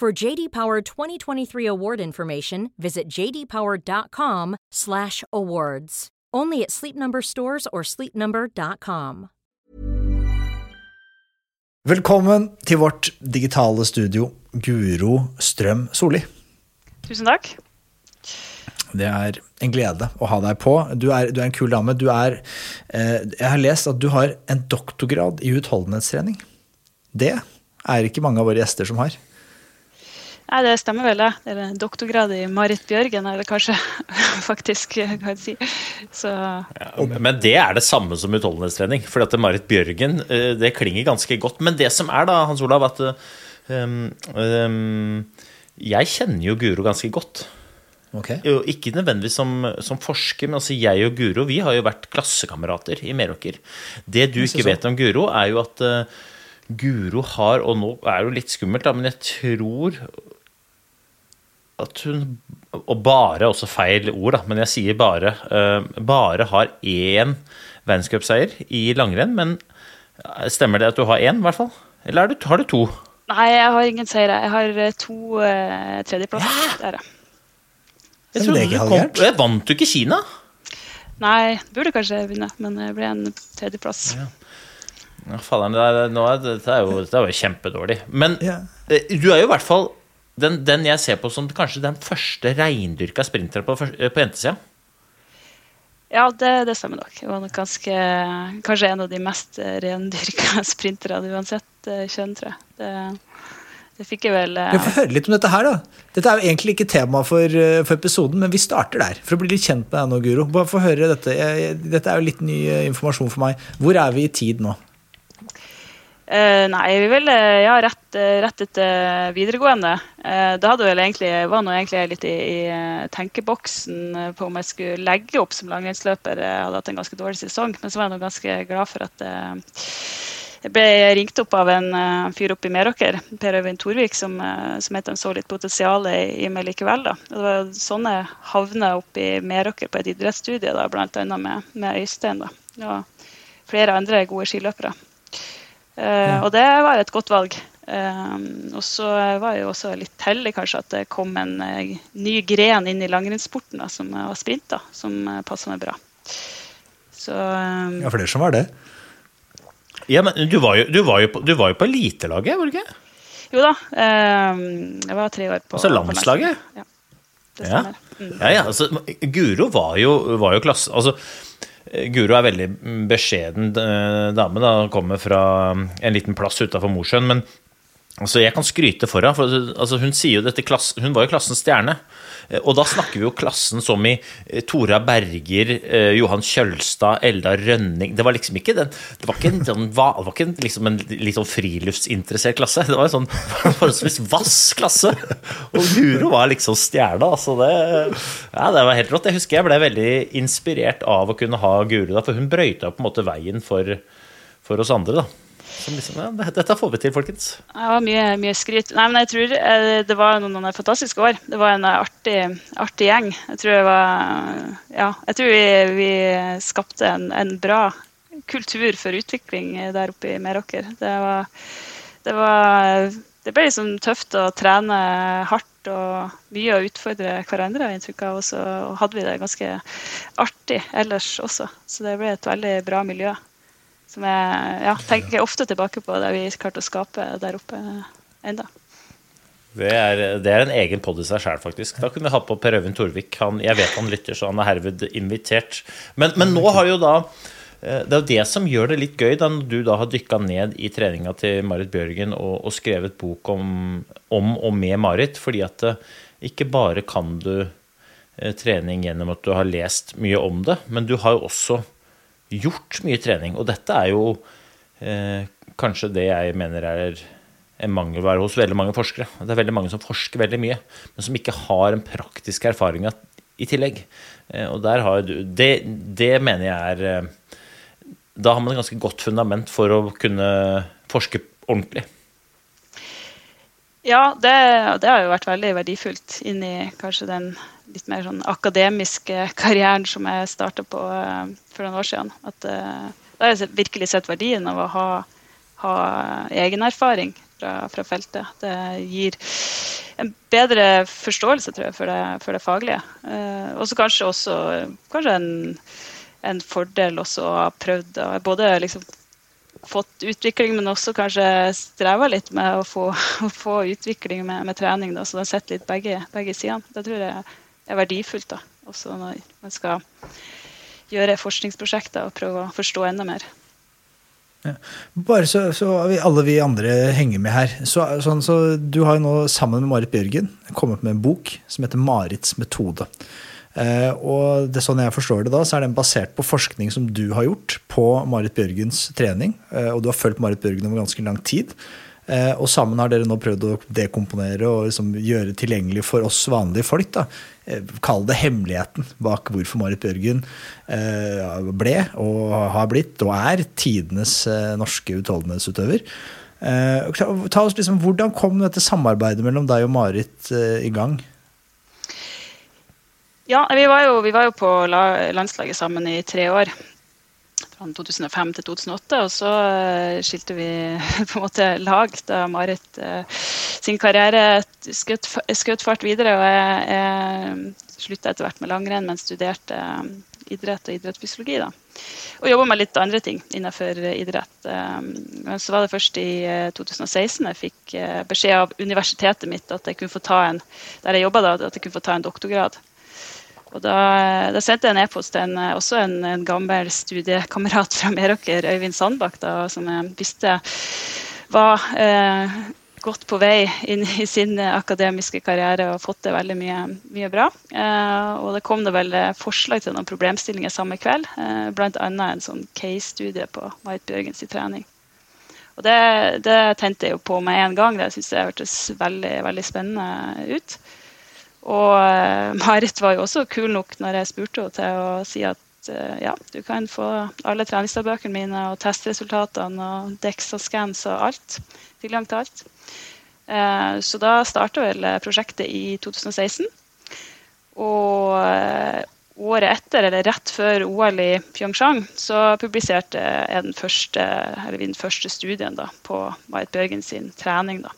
For JD Power 2023 award information, visit jdpower.com/awards. Only at Sleep Number stores or sleepnumber.com. Velkommen til vårt digitale studio, Guro Strøm Solli. Tusen takk. Det er en glede å ha deg på. Du er, du er en kul dame. Du er, eh, jeg har lest at du har en doktorgrad i utholdenhetstrening. Det er ikke mange av våre gjester som har. Nei, det stemmer vel, det. Det er doktorgrad i Marit Bjørgen, er det kanskje faktisk, kan jeg si. Så Ja, men det er det samme som utholdenhetstrening. For at Marit Bjørgen, eh, det klinger ganske godt. Men det som er da, Hans Olav, at um, um, jeg kjenner jo Guro ganske godt. Okay. Ikke nødvendigvis som, som forsker, men altså jeg og Guro vi har jo vært klassekamerater i Meråker. Det du ikke vet om Guro, er jo at uh, Guro har, og nå er det jo litt skummelt, da, men jeg tror at hun Og bare også feil ord, da, men jeg sier bare. eh, bare har én verdenscupseier i langrenn, men eh, stemmer det at du har én, i hvert fall? Eller er du, har du to? Nei, jeg har ingen seire. Jeg har eh, to uh, tredjeplasser. Det er det. Jeg, det trodde du kom, jeg vant du ikke Kina? Nei, burde kanskje vinne, men det ble en tredjeplass. Ja, faderen, det er, nå er, dette er jo, det er jo kjempedårlig. Men Ja. eh, du er jo i hvert fall den, den jeg ser på som kanskje den første reindyrka sprinteren på, eh, på jentesida. Ja, det, det stemmer nok. Det var nok ganske, kanskje en av de mest eh, rendyrka sprinterne uansett eh, kjønn, tror jeg. Det, det fikk jeg vel eh, Vi får høre litt om dette her, da. Dette er jo egentlig ikke tema for, eh, for episoden, men vi starter der. For å bli litt kjent med deg nå, Guro. Bare få høre dette. Jeg, jeg, dette er jo litt ny eh, informasjon for meg. Hvor er vi i tid nå? Eh, nei, vi ville ja, rett, eh, rett etter videregående. Uh, det hadde vel egentlig, var nå egentlig litt i, i eh, tenkeboksen eh, på om jeg skulle legge opp som langrennsløper. Jeg hadde hatt en ganske dårlig sesong, men så var jeg nå ganske glad for at uh, jeg ble ringt opp av en uh, fyr oppe i Meråker, Per Øyvind Torvik, som, uh, som het han så litt potensial i, i meg likevel. Da. Det var sånne havner oppe i Meråker på et idrettsstudie, bl.a. Med, med Øystein da. og flere andre gode skiløpere. Eh, Og det var et godt valg. Eh, og så var jeg jo også litt heldig kanskje at det kom en eh, ny gren inn i langrennssporten som var sprint, da, som passa meg bra. Så Ja, for det som var det. Ja, men du var jo, du var jo på, du var jo på elitelaget, var du ikke? jo da. jeg var tre år på Altså på landslaget? Ja. Det Ja. stemmer. Mm. Ja, ja, altså, Guro var jo, var jo klasse... Altså, Guro er veldig beskjeden eh, dame. da, Kommer fra en liten plass utafor Mosjøen. Men altså, jeg kan skryte for henne. For, altså, hun, dette hun var jo klassens stjerne. Eh, Og da snakker vi jo klassen som i eh, Tora Berger, eh, Johan Kjølstad, Elda Rønning Det var liksom ikke den Det var ikke en, sånn, det var ikke en, liksom en litt sånn friluftsinteressert klasse. Det var en sånn forholdsvis vass klasse. Og Guro var liksom stjerna. Altså det, ja, det var helt rått. Jeg husker jeg ble veldig inspirert av å kunne ha Guro, da, for hun brøyta på en måte veien for, for oss andre. da. Som liksom, ja, dette får vi til, folkens. Var mye, mye skryt. Nei, men jeg tror eh, det var noen, fantastiske år. Det var en eh, artig, artig gjeng. Jeg tror, var, ja, jeg tror vi, vi skapte en, en bra kultur for utvikling eh, der oppe i Meråker. Det det det ble liksom tøft å trene hardt og mye å utfordre hverandre. har inntrykk av, Og så hadde vi det ganske artig ellers også. Så det ble et veldig bra miljø. Som jeg ja, tenker ofte tilbake på det vi klarte å skape der oppe enda. Det er, det er en egen pod i seg sjæl, faktisk. Da kunne vi hatt på Per Øyvind Torvik. Han, jeg vet han lytter, så han er herved invitert. Men, men nå har jo da eh, det er jo det som gjør det litt gøy, da du da har dykka ned i treninga til Marit Bjørgen og, og skrevet bok om, om, og med Marit. Fordi at eh, ikke bare kan du eh, trening gjennom at du har lest mye om det, men du har jo også gjort mye trening. Og dette er jo eh, kanskje det jeg mener er en mangelvare hos veldig mange forskere. Det er veldig mange som forsker veldig mye, men som ikke har en praktisk erfaring i tillegg. Eh, og der har du Det, det mener jeg er eh, Da har man et ganske godt fundament for å kunne forske ordentlig. Ja, det, det har jo vært veldig verdifullt inn i kanskje den litt mer sånn akademiske karrieren som jeg starta på uh, for noen år siden. At, uh, da har jeg virkelig sett verdien av å ha, ha egenerfaring fra, fra, feltet. Det gir en bedre forståelse tror jeg, for, det, for det faglige. Eh, og så kanskje også kanskje en, en, fordel også å ha prøvd både liksom fått utvikling, men også kanskje streva litt med å få, å få utvikling med, med trening. Da, så det har sett litt begge, begge sidene. Det tror jeg er verdifullt da, også når man skal gjøre forskningsprosjekter og prøve å forstå enda mer. Ja. Bare så, så vi, alle vi andre henger med her. Så, sånn, så du har jo nå sammen med Marit Bjørgen kommet med en bok som heter 'Marits metode'. Eh, og det sånn jeg forstår det da, så er den basert på forskning som du har gjort på Marit Bjørgens trening. Eh, og du har fulgt Marit Bjørgen over ganske lang tid. Eh, og sammen har dere nå prøvd å dekomponere og liksom gjøre tilgjengelig for oss vanlige folk. da, eh, Kall det hemmeligheten bak hvorfor Marit Bjørgen eh, ble og har blitt og er tidenes norske utholdenhetsutøver. Ta oss liksom, Hvordan kom dette samarbeidet mellom deg og Marit i gang? Ja, vi var jo, vi var jo på landslaget sammen i tre år 2005 til 2008. Og så eh, skilte vi på en måte lag da Marit eh, sin karriere skjøt fart videre. Og jeg, jeg slutta etter hvert med langrenn, men studerte eh, idrett og idrettsfysiologi. da. Og jobba med litt andre ting innenfor idrett. Så var det først i 2016 jeg fikk beskjed av universitetet mitt at jeg kunne få ta en der jeg da, at jeg kunne få ta en doktorgrad. Og da, da, sendte jeg en e-post til en, også en, en, gammel studiekamerat fra Meråker, Øyvind Sandbakk, da, som jeg visste var eh, godt på vei inn i sin akademiske karriere og fått det veldig mye, mye bra. Eh, og det kom det vel forslag til noen problemstillinger samme kveld, eh, bl.a. en sånn case-studie på Marit Bjørgens trening. Og det, det, tente jeg jo på med en gang. Det syntes jeg hørtes veldig, veldig spennende ut. Og uh, Marit var jo også kul nok når jeg spurte henne til å si at uh, ja, du kan få alle treningsdagbøkene mine og testresultatene og DEXA-scans og alt. Tilgang til alt. Uh, så da starta vel prosjektet i 2016. Og året etter, eller rett før OL i Pyeongchang, så publiserte jeg den første, den første studien da, på Marit Bjørgen sin trening. da.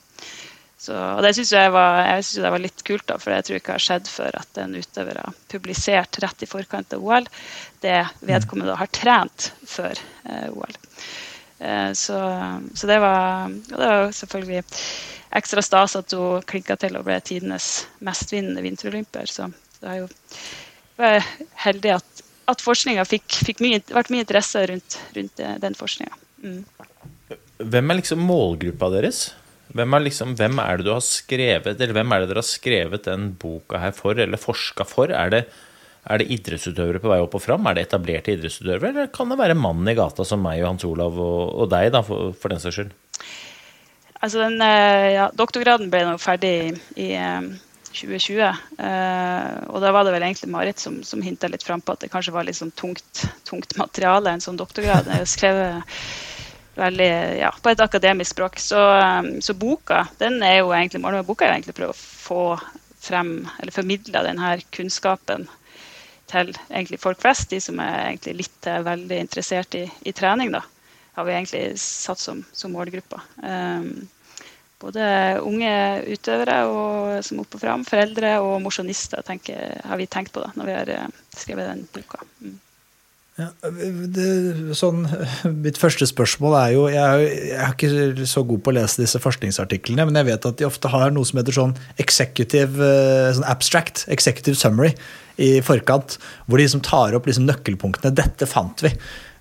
Så, og det syns jeg, jeg synes det var litt kult, da, for jeg tror ikke har skjedd før at en utøver har publisert rett i forkant av OL det vedkommende har trent før eh, OL. Eh, så, så, det var, det var selvfølgelig ekstra stas at hun klinka til og ble tidenes mestvinnende vinterolymper. Så det er jo var heldig at, at forskninga fikk, fikk mye, vært mye interesse rundt, rundt den forskninga. Mm. Hvem er liksom målgruppa deres? Hvem er, liksom, hvem er, det du har skrevet, eller hvem er det dere har skrevet den boka her for, eller forska for? Er det, er det, idrettsutøvere på vei opp og fram? Er det etablerte idrettsutøvere, eller kan det være mannen i gata som meg og Hans Olav og, og deg, da, for, for, den saks skyld? Altså, den, eh, ja, doktorgraden ble nå ferdig i, i 2020. Eh, eh, og da var det vel egentlig Marit som, som hinta litt fram på at det kanskje var litt sånn tungt, tungt materiale, en sånn doktorgrad. Jeg skrev veldig, ja, på et akademisk språk. Så, um, så, boka den er jo egentlig, målet med boka er egentlig å prøve å få frem, eller formidle denne kunnskapen til egentlig folk flest, de som er egentlig litt uh, veldig interessert i, i, trening. da, har vi egentlig satt som, som målgruppa. Um, både unge utøvere og, som opp og fram, foreldre og mosjonister har vi tenkt på da, når vi har uh, skrevet den boka. Mm. Det, sånn, mitt første spørsmål er jo jeg, jeg, er ikke så god på å lese disse forskningsartiklene, men jeg vet at de ofte har noe som heter sånn executive, eh, sånn abstract, executive summary i forkant, hvor de liksom tar opp liksom nøkkelpunktene. Dette fant vi.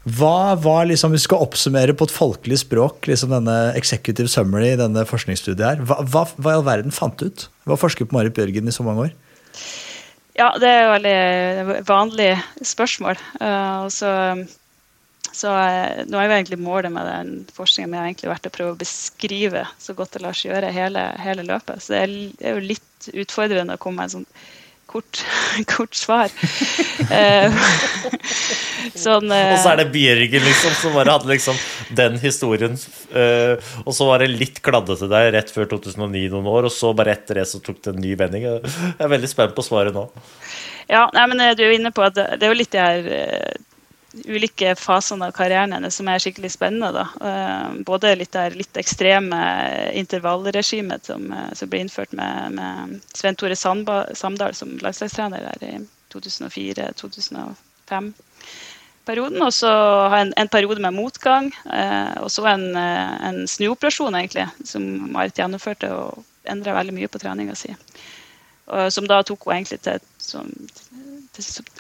Hva var liksom, vi skal oppsummere på et folkelig språk liksom denne executive summary, denne forskningsstudiet her, hva, hva, hva i all verden fant du ut? Hva forsket på Marit Bjørgen i så mange år? Ja, det er jo veldig vanlig spørsmål. Uh, så, så uh, nå er jo egentlig målet med den forskningen har egentlig vært å prøve å beskrive så godt det lar seg gjøre hele, hele løpet. Så det er, det er, jo litt utfordrende å komme med en sånn kort, kort svar. uh, sånn, og så er det Bjørgen, liksom, som bare hadde liksom den historien. og så var det litt kladdete der rett før 2009 noen år, og så bare etter det så tok det en ny vending. Jeg er veldig spent på svaret nå. Ja, nei, men du er inne på at det er jo litt det her ulike fasene av karrieren hennes som er skikkelig spennende. Da. Både litt, der, litt ekstreme intervallregimet som, som, ble innført med, med Svein Tore Samdal som landslagstrener der i 2004-2005 perioden, og så en, en, periode med motgang. Eh, og så en, en snuoperasjon, egentlig, som Marit gjennomførte og endra veldig mye på treninga si. Som da tok hun egentlig til, som,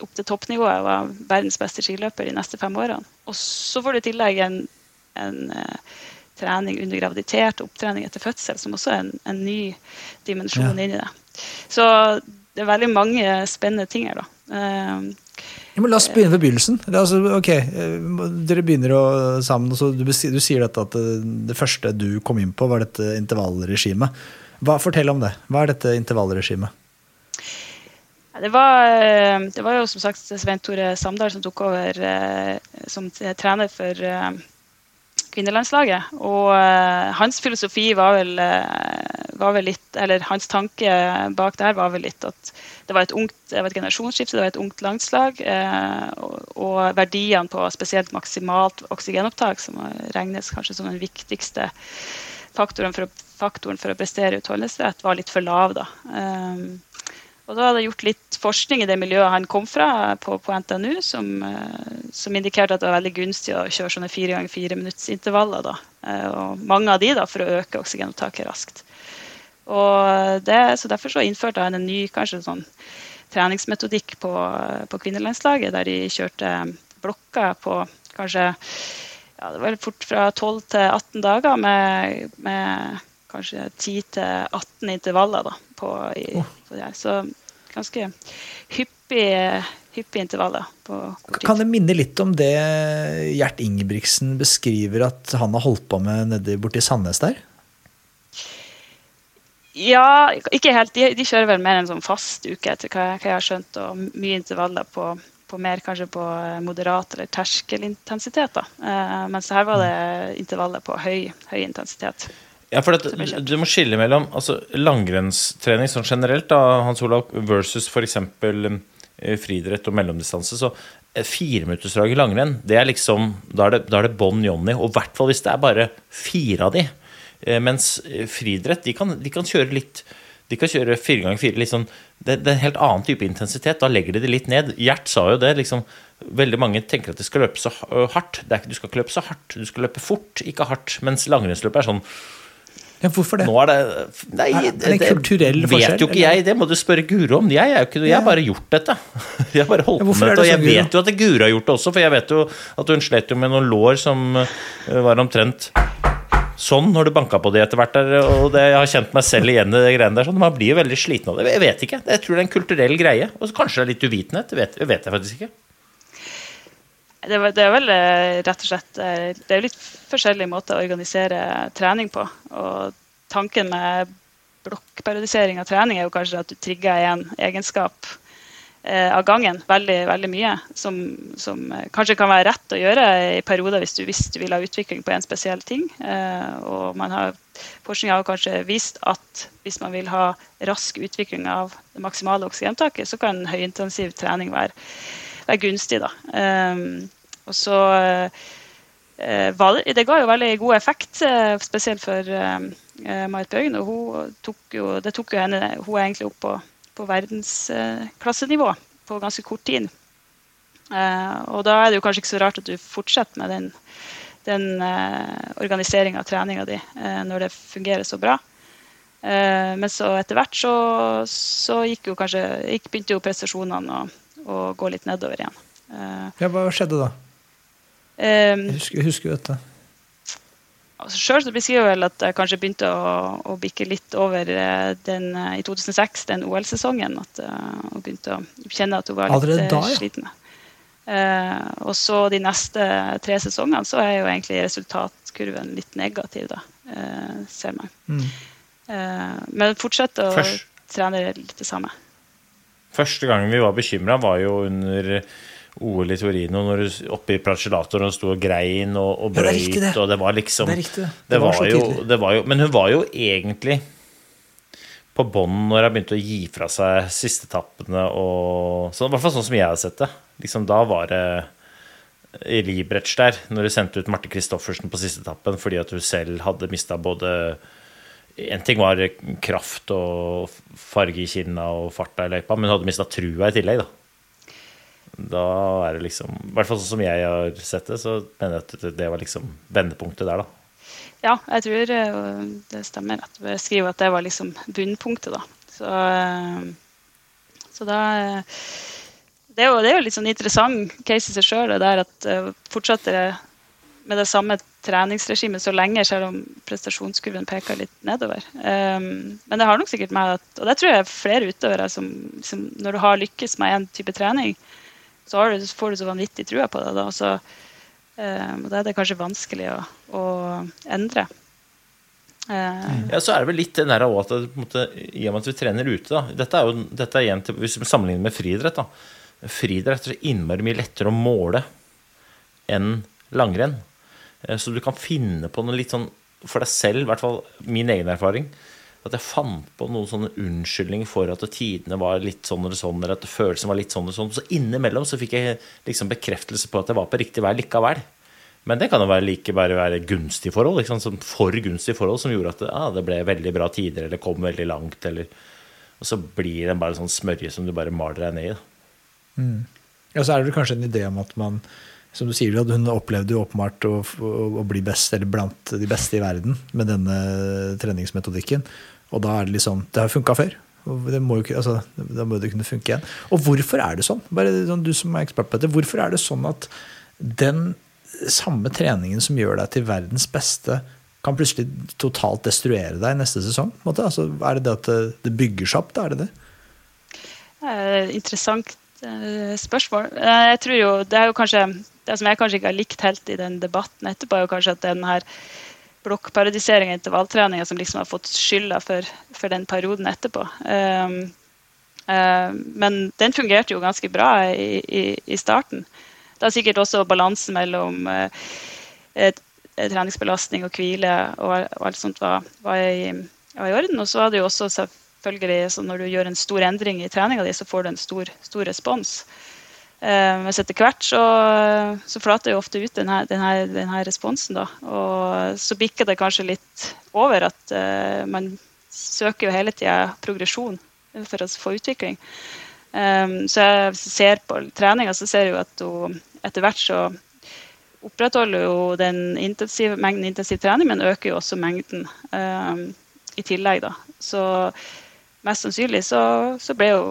opp til toppnivået og var verdens beste skiløper de neste fem årene. Og så får du i tillegg en, en uh, trening under graviditet og opptrening etter fødsel, som også er en, en ny dimensjon ja. inni det. Så det er veldig mange spennende ting her, da. Uh, ja, la oss begynne ved begynnelsen. Altså, ok, eh, Dere begynner å, sammen, og du, du, sier dette at det, det, første du kom inn på, var dette intervallregimet. Hva, fortell om det. Hva er dette intervallregimet? Det var, eh, det var, jo som sagt Svein Tore Samdal som tok over eh, som trener for kvinnelandslaget. Og hans filosofi var vel, var vel, litt Eller hans tanke bak der var vel litt at det var et ungt det var et generasjonsskifte, det var et ungt landslag. Og, og verdiene på spesielt maksimalt oksygenopptak, som regnes kanskje som den viktigste faktoren for, å, faktoren for å prestere utholdenhetsrett, var litt for lav. da. Og da hadde jeg gjort litt forskning i det miljøet han kom fra, på, på NTNU, som, uh, som, indikerte at det var veldig gunstig å kjøre sånne fire ganger fire minutts intervaller. Da. Uh, og mange av de da, for å øke oksygenopptaket raskt. Og det, så Derfor så innførte han en ny kanskje sånn treningsmetodikk på, på kvinnelandslaget, der de kjørte blokker på kanskje ja, det var fort fra 12 til 18 dager med, med kanskje 10-18 intervaller da, på, i, på det her. Så ganske hyppige, hyppige intervaller. på kort tid. Kan det minne litt om det Gjert Ingebrigtsen beskriver at han har holdt på med nede borti Sandnes der? Ja, ikke helt. De, de, kjører vel mer en sånn fast uke, etter hva, hva jeg har skjønt, og mye intervaller på, på mer kanskje på moderat eller terskelintensitet. Da. Eh, mens her var det intervaller på høy, høy intensitet. Ja, for det, Du må skille mellom altså, langrennstrening sånn generelt, da, Hans Olav, versus f.eks. Eh, friidrett og mellomdistanse. Så eh, fireminuttersdrag i langrenn, det er liksom, da er det, da det bånn Johnny. Og i hvert fall hvis det er bare fire av de. Eh, mens friidrett, de kan, de kan kjøre litt de kan kjøre fire ganger fire. Liksom, det, det, er en helt annen type intensitet. Da legger de det litt ned. Gjert sa jo det. liksom, Veldig mange tenker at de skal løpe så hardt. Det er ikke, du skal ikke løpe så hardt, du skal løpe fort, ikke hardt. Mens langrennsløpet er sånn ja, hvorfor det? Nå er det Nei, er det en kulturell forskjell? Vet jo ikke jeg, det må du spørre Guro om. Jeg, er jo ikke, jeg har bare gjort dette. Jeg har bare holdt ja, med dette. Og jeg vet jo at Guro har gjort det også, for jeg vet jo at hun slet jo med noen lår som eh, var omtrent sånn når du banka på de etter hvert. Og det, jeg har kjent meg selv igjen i det greiene der. Sånn, man blir jo veldig sliten av det. Jeg vet ikke. Jeg tror det er en kulturell greie. Og kanskje det er litt uvitenhet. Det vet, vet jeg faktisk ikke. Det, det, er vel eh, rett og slett eh, Det er litt forskjellige måter å organisere trening på. Og tanken med blokkperiodisering av trening er jo kanskje at du trigger en egenskap eh, av gangen veldig, veldig mye. Som, som, kanskje kan være rett å gjøre i perioder hvis du, hvis du vil ha utvikling på en spesiell ting. og man har, Forskning har kanskje vist at hvis man vil ha rask utvikling av det maksimale oksygentaket, så kan høyintensiv trening være er gunstig. da. Um, og så det, det, ga jo veldig god effekt, uh, spesielt for uh, Marit Bjørgen. og hun tok jo, Det tok jo henne hun er egentlig opp på, på verdensklassenivå på ganske kort tid. Eh, og da er det jo kanskje ikke så rart at du fortsetter med den, den eh, organiseringa av treninga di eh, når det fungerer så bra. Eh, men så etter hvert så, så gikk jo kanskje gikk, begynte jo prestasjonene å, å gå litt nedover igjen. Eh, Ja, hva skjedde da? Um, Jeg husker, du husker dette. altså Sjøl beskriver jeg vel at jeg kanskje begynte å, å bikke litt over eh, den i 2006, den OL-sesongen. At jeg begynte å kjenne at hun var litt da, ja. sliten. Uh, og så de neste tre sesongene så er jo egentlig resultatkurven litt negativ, da, uh, ser man. Mm. Uh, men fortsette å Først- trene litt det samme. Første gangen vi var bekymra, var jo under OL i Torino, når du oppe i Placellatoren sto og grein og, og Ja, det er riktig det. og det var liksom Det er riktig. Det, det var, var, så jo, det var jo Men hun var jo egentlig på bånn når hun begynte å gi fra seg sistetappene og så, I hvert fall sånn som jeg har sett det. Liksom, da var det i Libretsch der, når du sendte ut Marte Christoffersen på sistetappen fordi at hun selv hadde mista både En ting var kraft og farge i kinna og farta i løypa, men hadde mista trua i tillegg, da. Da er det liksom I hvert fall sånn som jeg har sett det, så mener jeg at det var liksom vendepunktet der, da. Ja, jeg tror eh, det stemmer at vi skriver at det var liksom bunnpunktet, da. Så, eh, så da eh, det er, jo, det er jo litt sånn interessant case i seg sjøl, det der at fortsetter det med det samme treningsregimet så lenge, selv om prestasjonskurven peker litt nedover. Um, men det har nok sikkert med at Og det tror jeg er flere utøvere som, som når du har lykkes med én type trening, så du, får du så vanvittig trua på det. Da, og så um, da er det kanskje vanskelig å, å endre. Uh, Ja, så er det vel litt den der at en måte, i og med at vi trener ute da, Dette er jo dette er igjen til, hvis vi sammenligner med friidrett. da, Friidrett er så innmari mye lettere å måle enn langrenn. Eh, Så du kan finne på noe litt sånn for deg selv, i hvert fall min egen erfaring, at jeg fant på noen sånne unnskyldninger for at tidene var litt sånn eller sånn, eller at følelsen var litt sånn eller sånn. Så innimellom så fikk jeg liksom bekreftelse på at jeg var på riktig vei likevel. Men det kan jo være like bare være gunstige forhold, liksom, sånn for gunstige forhold som gjorde at det, ah, det ble veldig bra tider, eller kom veldig langt, eller Og så blir det bare sånn smørje som du bare maler deg ned i. Mm. Ja, så er det kanskje en idé om at man som du sier, hun opplevde jo åpenbart å, å, bli best, eller blant de beste i verden med denne treningsmetodikken. Og da er det liksom Det har funka før. Det må jo altså, da må det kunne funke igjen. Og hvorfor er det sånn? Bare sånn, Du som er ekspert på dette, hvorfor er det sånn at den samme treningen som gjør deg til verdens beste, kan plutselig totalt destruere deg neste sesong? Altså, er det det at det, det bygger seg opp? Da er det det? Eh, interessant eh, spørsmål. Eh, jeg tror jo, Det er jo kanskje, det som jeg kanskje ikke har likt helt i den debatten etterpå, er jo kanskje at den her blokkparodiseringa i intervalltreninga som liksom har fått skylda for, for den perioden etterpå. Um, men den fungerte jo ganske bra i, i, i starten. Det er sikkert også balansen mellom et treningsbelastning og hvile og, og alt sånt var, var, i, var i orden. Og så var det jo også selvfølgelig så når du gjør en stor endring i treninga di, så får du en stor, stor respons. Eh, mens etter hvert så, så flater jo ofte ut denne, denne, denne responsen. Da. Og så bikker det kanskje litt over at uh, man søker jo hele tida progresjon for å få utvikling. Um, så jeg ser på treninga, så ser jeg jo at hun etter hvert så opprettholder jo den intensive, mengden intensiv trening, men øker jo også mengden um, i tillegg. da. Så mest sannsynlig så, så ble jo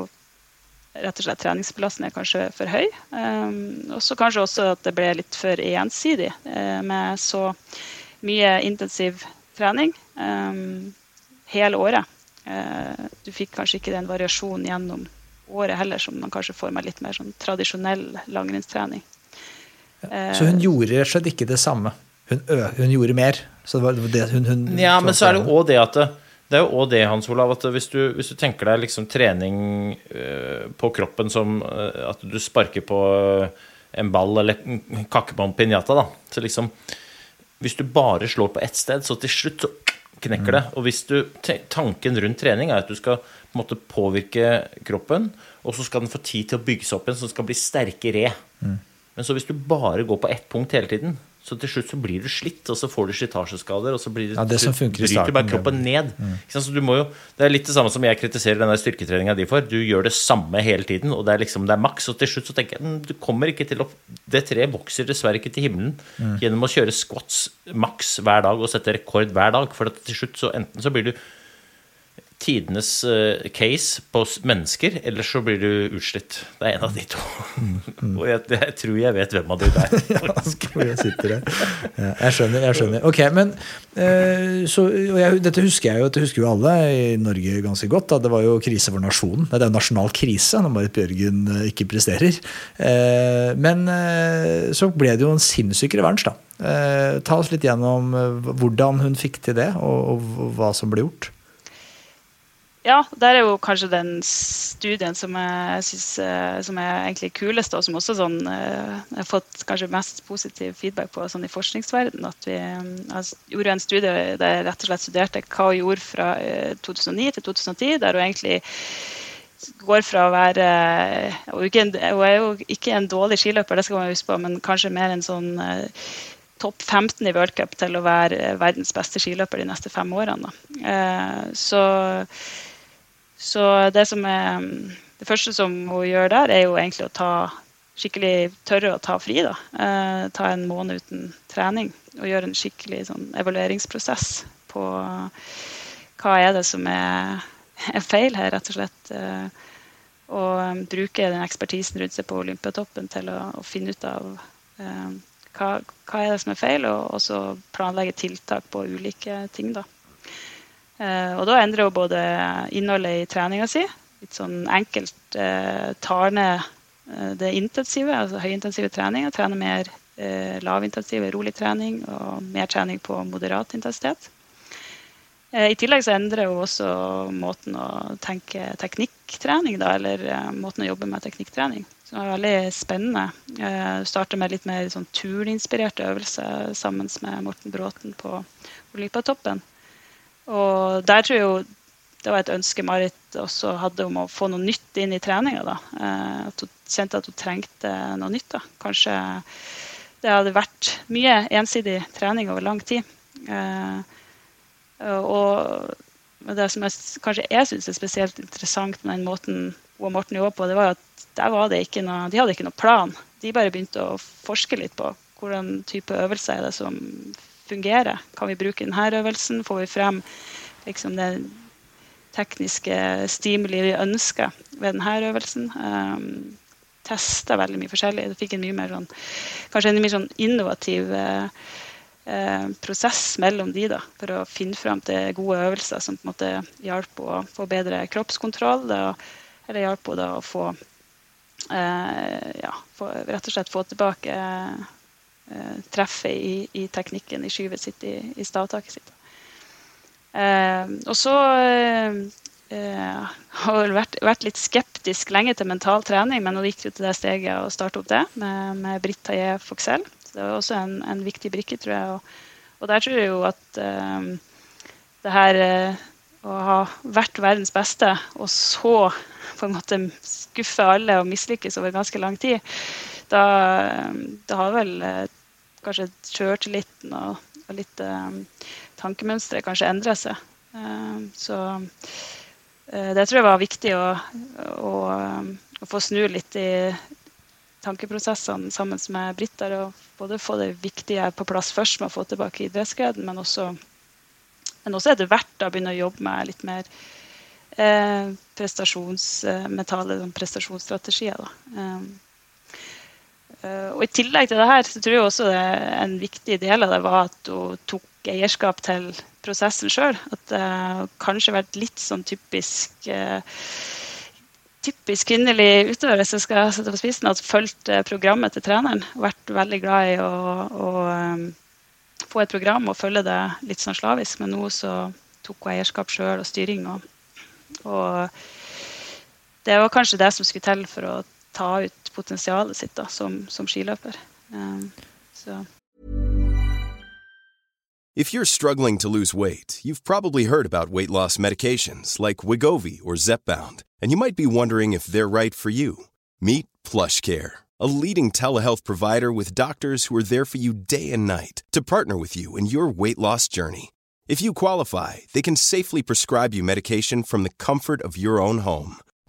rett og slett treningsbelastningen kanskje for høy. Um, og så kanskje også at det ble litt for ensidig uh, med så mye intensiv trening um, hele året. Uh, du fikk kanskje ikke den variasjonen gjennom året heller, som man kanskje får med litt mer sånn tradisjonell langrennstrening. Så hun gjorde rett og slett ikke det samme. Hun, ø, hun gjorde mer. Så det var det det hun, hun Ja, men så er det òg det at det, er jo også det, Hans Olav, at hvis du, hvis du tenker deg liksom trening øh, på kroppen som øh, at du sparker på øh, en ball eller kakker på en pinjata, da. Så liksom Hvis du bare slår på ett sted, så til slutt så knekker det. Og hvis du Tanken rundt trening er at du skal på en måte påvirke kroppen, og så skal den få tid til å bygge seg opp igjen, så den skal bli sterkere. Men så hvis du bare går på ett punkt hele tiden, Så til slutt så blir du slitt, og så får du slitasjeskader, og så blir det, Ja, det som funker i starten, bare kroppen ned. Sant? Så du må jo, det er litt det samme som jeg kritiserer den der styrketreninga di for. Du gjør det samme hele tiden, og det er liksom det er maks. Og til slutt så tenker jeg "Mm, du kommer ikke til å Det treet vokser dessverre ikke til himmelen gjennom å kjøre squats maks hver dag og sette rekord hver dag. For til slutt så enten så blir du tidenes eh, case på mennesker, eller så blir du utslitt. Det er en av de to. og jeg, jeg tror jeg vet hvem av de der. er. Hvor jeg sitter der. Ja, jeg skjønner. jeg skjønner. Ok, men eh, så, jeg, Dette husker jeg jo dette husker jo alle i Norge ganske godt. Da. Det var jo krise for nasjonen. Det er jo nasjonal krise når Marit Bjørgen eh, ikke presterer. Men så ble det jo en sinnssyk revansj, da. Ta oss litt gjennom hvordan hun fikk til det, og, og hva som ble gjort. Ja, der er jo kanskje den studien som jeg synes eh, som er egentlig kulest, og som også sånn, eh, jeg har fått kanskje mest positiv feedback på sånn i forskningsverdenen. At vi eh, altså, gjorde en studie der jeg rett og slett studerte hva hun gjorde fra eh, 2009 til 2010, der hun egentlig går fra å være Hun er jo ikke en dårlig skiløper, det skal man huske på, men kanskje mer en sånn topp 15 i World Cup til å være verdens beste skiløper de neste fem årene. Så, så det som er Det første som hun gjør der, er jo egentlig å ta skikkelig tørre å ta fri. da. Eh, ta en måned uten trening og gjøre en skikkelig sånn, evalueringsprosess på hva er det som er, er feil her, rett og slett. Eh, og um, bruke den ekspertisen rundt seg på Olympiatoppen til å, å finne ut av eh, hva, hva er det som er feil, og så planlegge tiltak på ulike ting. da. Eh, og da endrer hun både innholdet i treninga si, litt sånn enkelt eh, tar ned eh, det intensive, altså høyintensive trening, og trener mer lavintensiv, rolig trening og mer trening på moderat intensitet. I tillegg så endrer hun også måten å tenke teknikktrening, da, eller måten å jobbe med teknikktrening. Som er veldig spennende. Eh, starter med litt mer sånn turninspirerte øvelser sammen med Morten Bråten på Olympiatoppen. Og der tror jeg jo det var et ønske Marit også hadde om å få noe nytt inn i treninga. da. Eh, at hun kjente at hun trengte noe nytt. da. Kanskje det hadde vært mye ensidig trening over lang tid. Eh, og det som jeg, kanskje jeg syns er spesielt interessant med den måten hun og Morten jobba på, det var at der var det ikke noe, de hadde ikke noe plan. De bare begynte å forske litt på hvordan type øvelser er det som fungerer. Kan vi bruke denne øvelsen? Får vi frem liksom, det tekniske stimuli vi ønsker ved denne øvelsen? Um, Testa veldig mye forskjellig. Det fikk en mye mer sånn, kanskje en mye sånn innovativ eh, prosess mellom de da, for å finne frem til gode øvelser som på en måte hjalp å få bedre kroppskontroll. Da, eller hjalp å få, eh, ja, få rett og slett få tilbake eh, treffet i, i, teknikken i skyvet sitt, i, i stavtaket sitt. Eh, og så eh, har vel vært, vært, litt skeptisk lenge til mental trening, men nå gikk det til det steget å starte opp det med, med Britt Taillé Foxell. Det var også en, en, viktig brikke, tror jeg. Og, og der tror jeg jo at eh, det her eh, å ha vært verdens beste, og så på en måte skuffe alle og mislykkes over ganske lang tid, da, da har vel eh, kanskje sjøltilliten og, og litt eh, tankemønsteret kanskje endrer seg. Eh, så eh, det tror jeg var viktig å, å, å, få snu litt i tankeprosessene sammen med Britt og både få det viktige på plass først med å få tilbake idrettsgleden, men også men også etter hvert å begynne å jobbe med litt mer eh, prestasjonsmentale prestasjonsstrategier. Da. Eh, og I tillegg til det her, så tror jeg også det, en viktig del av det var at hun tok eierskap til prosessen sjøl. At det kanskje vært litt sånn typisk uh, typisk kvinnelig utøver, hvis jeg skal sette på spissen, at fulgt programmet til treneren. Vært veldig glad i å, å få et program og følge det litt sånn slavisk. Men nå så tok hun eierskap sjøl og styring. Og, og, det var kanskje det som skulle til for å ta ut potensialet sitt da, som, som skiløper. Um. If you're struggling to lose weight, you've probably heard about weight loss medications like Wigovi or Zepbound, and you might be wondering if they're right for you. Meet PlushCare, a leading telehealth provider with doctors who are there for you day and night to partner with you in your weight loss journey. If you qualify, they can safely prescribe you medication from the comfort of your own home.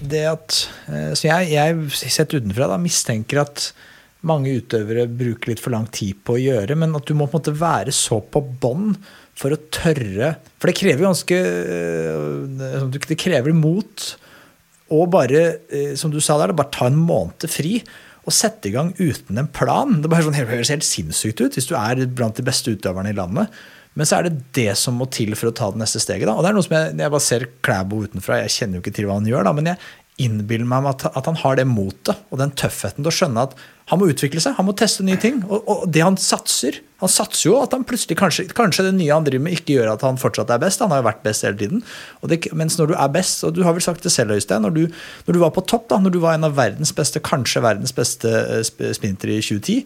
det at eh, Så jeg, jeg sett utenfra da, mistenker at mange utøvere bruker litt for lang tid på å gjøre, men at du må på en måte være så på bånn for å tørre For det krever ganske eh, Det krever mot å bare, eh, som du sa der, bare ta en måned fri og sette i gang uten en plan. Det bare sånn, høres helt sinnssykt ut hvis du er blant de beste utøverne i landet. Men så er det det som må til for å ta det neste steget. Da. Og det er noe som jeg, jeg bare ser Klæbo utenfra, jeg kjenner jo ikke til hva han gjør, da, men jeg innbiller meg at, at han har det motet og den tøffheten til å skjønne at han må utvikle seg, han må teste nye ting. Og, og det han satser Han satser jo at han plutselig kanskje, kanskje det nye han driver med, ikke gjør at han fortsatt er best. Han har jo vært best hele tiden. Det, mens når du er best, og du har vel sagt det selv, Øystein, når du, når du var på topp, da, når du var en av verdens beste, kanskje verdens beste eh, sprintere i 2010,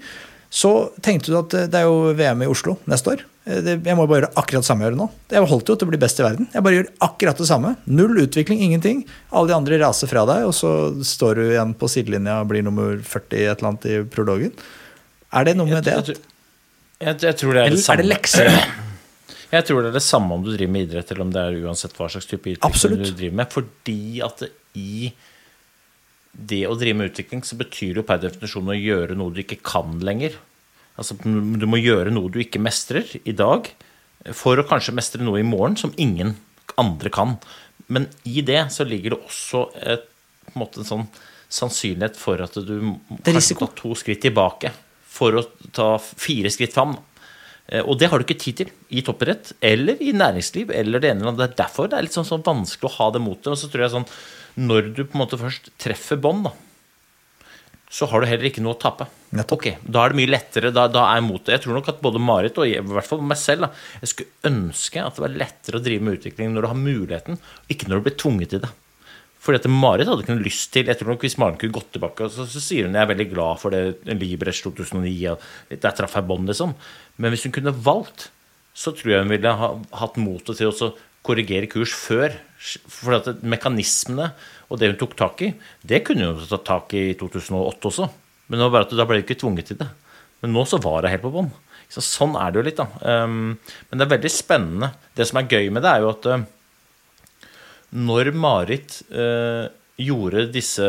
så tenkte du at eh, det er jo VM i Oslo neste år. Eh, jeg må bare gjøre akkurat samme jeg gjør nå. Jeg holdt jo til å bli best i verden. Jeg bare gjør akkurat det samme. Null utvikling, ingenting. Alle de andre raser fra deg, og så står du igjen på sidelinja og blir nummer 40 et eller annet i prologen. Er det noe med det? Jeg, jeg, jeg, tror det er det samme. Er det lekser? Jeg tror det er det samme om du driver med idrett, eller om det er uansett hva slags type utvikling du driver med. Fordi at i det å drive med utvikling, så betyr det jo per definisjon å gjøre noe du ikke kan lenger. Altså, du må gjøre noe du ikke mestrer i dag, for å kanskje mestre noe i morgen som ingen andre kan. Men i det så ligger det også et, en, måte, en sånn sannsynlighet for at du kanskje ta to skritt tilbake for å ta fire skritt fram. Eh, og det har du ikke tid til i toppidrett eller i næringsliv. eller Det ene eller andre. Det er derfor det er litt sånn, sånn vanskelig å ha det motet. Og så tror jeg sånn, Når du på en måte først treffer bånd, så har du heller ikke noe å tape. Nettopp. Ok, Da er det mye lettere. Da, da er motet Jeg tror nok at både Marit og jeg, i hvert fall meg selv da, jeg skulle ønske at det var lettere å drive med utvikling når du har muligheten, ikke når du blir tvunget til det. Fordi at Marit hadde ikke noe lyst til Jeg tror nok Hvis Maren kunne gått tilbake, så, så sier hun jeg er veldig glad for det Libres 2009. Og der traff jeg bånd, liksom. Men hvis hun kunne valgt, så tror jeg hun ville ha hatt motet til å korrigere kurs før. For at mekanismene og det hun tok tak i, det kunne hun tatt tak i i 2008 også. Men det var bare at da ble hun ikke tvunget til det. Men nå så var hun helt på bånn. Så sånn er det jo litt, da. Um, men det er veldig spennende. Det som er gøy med det, er jo at uh, når Marit uh, gjorde disse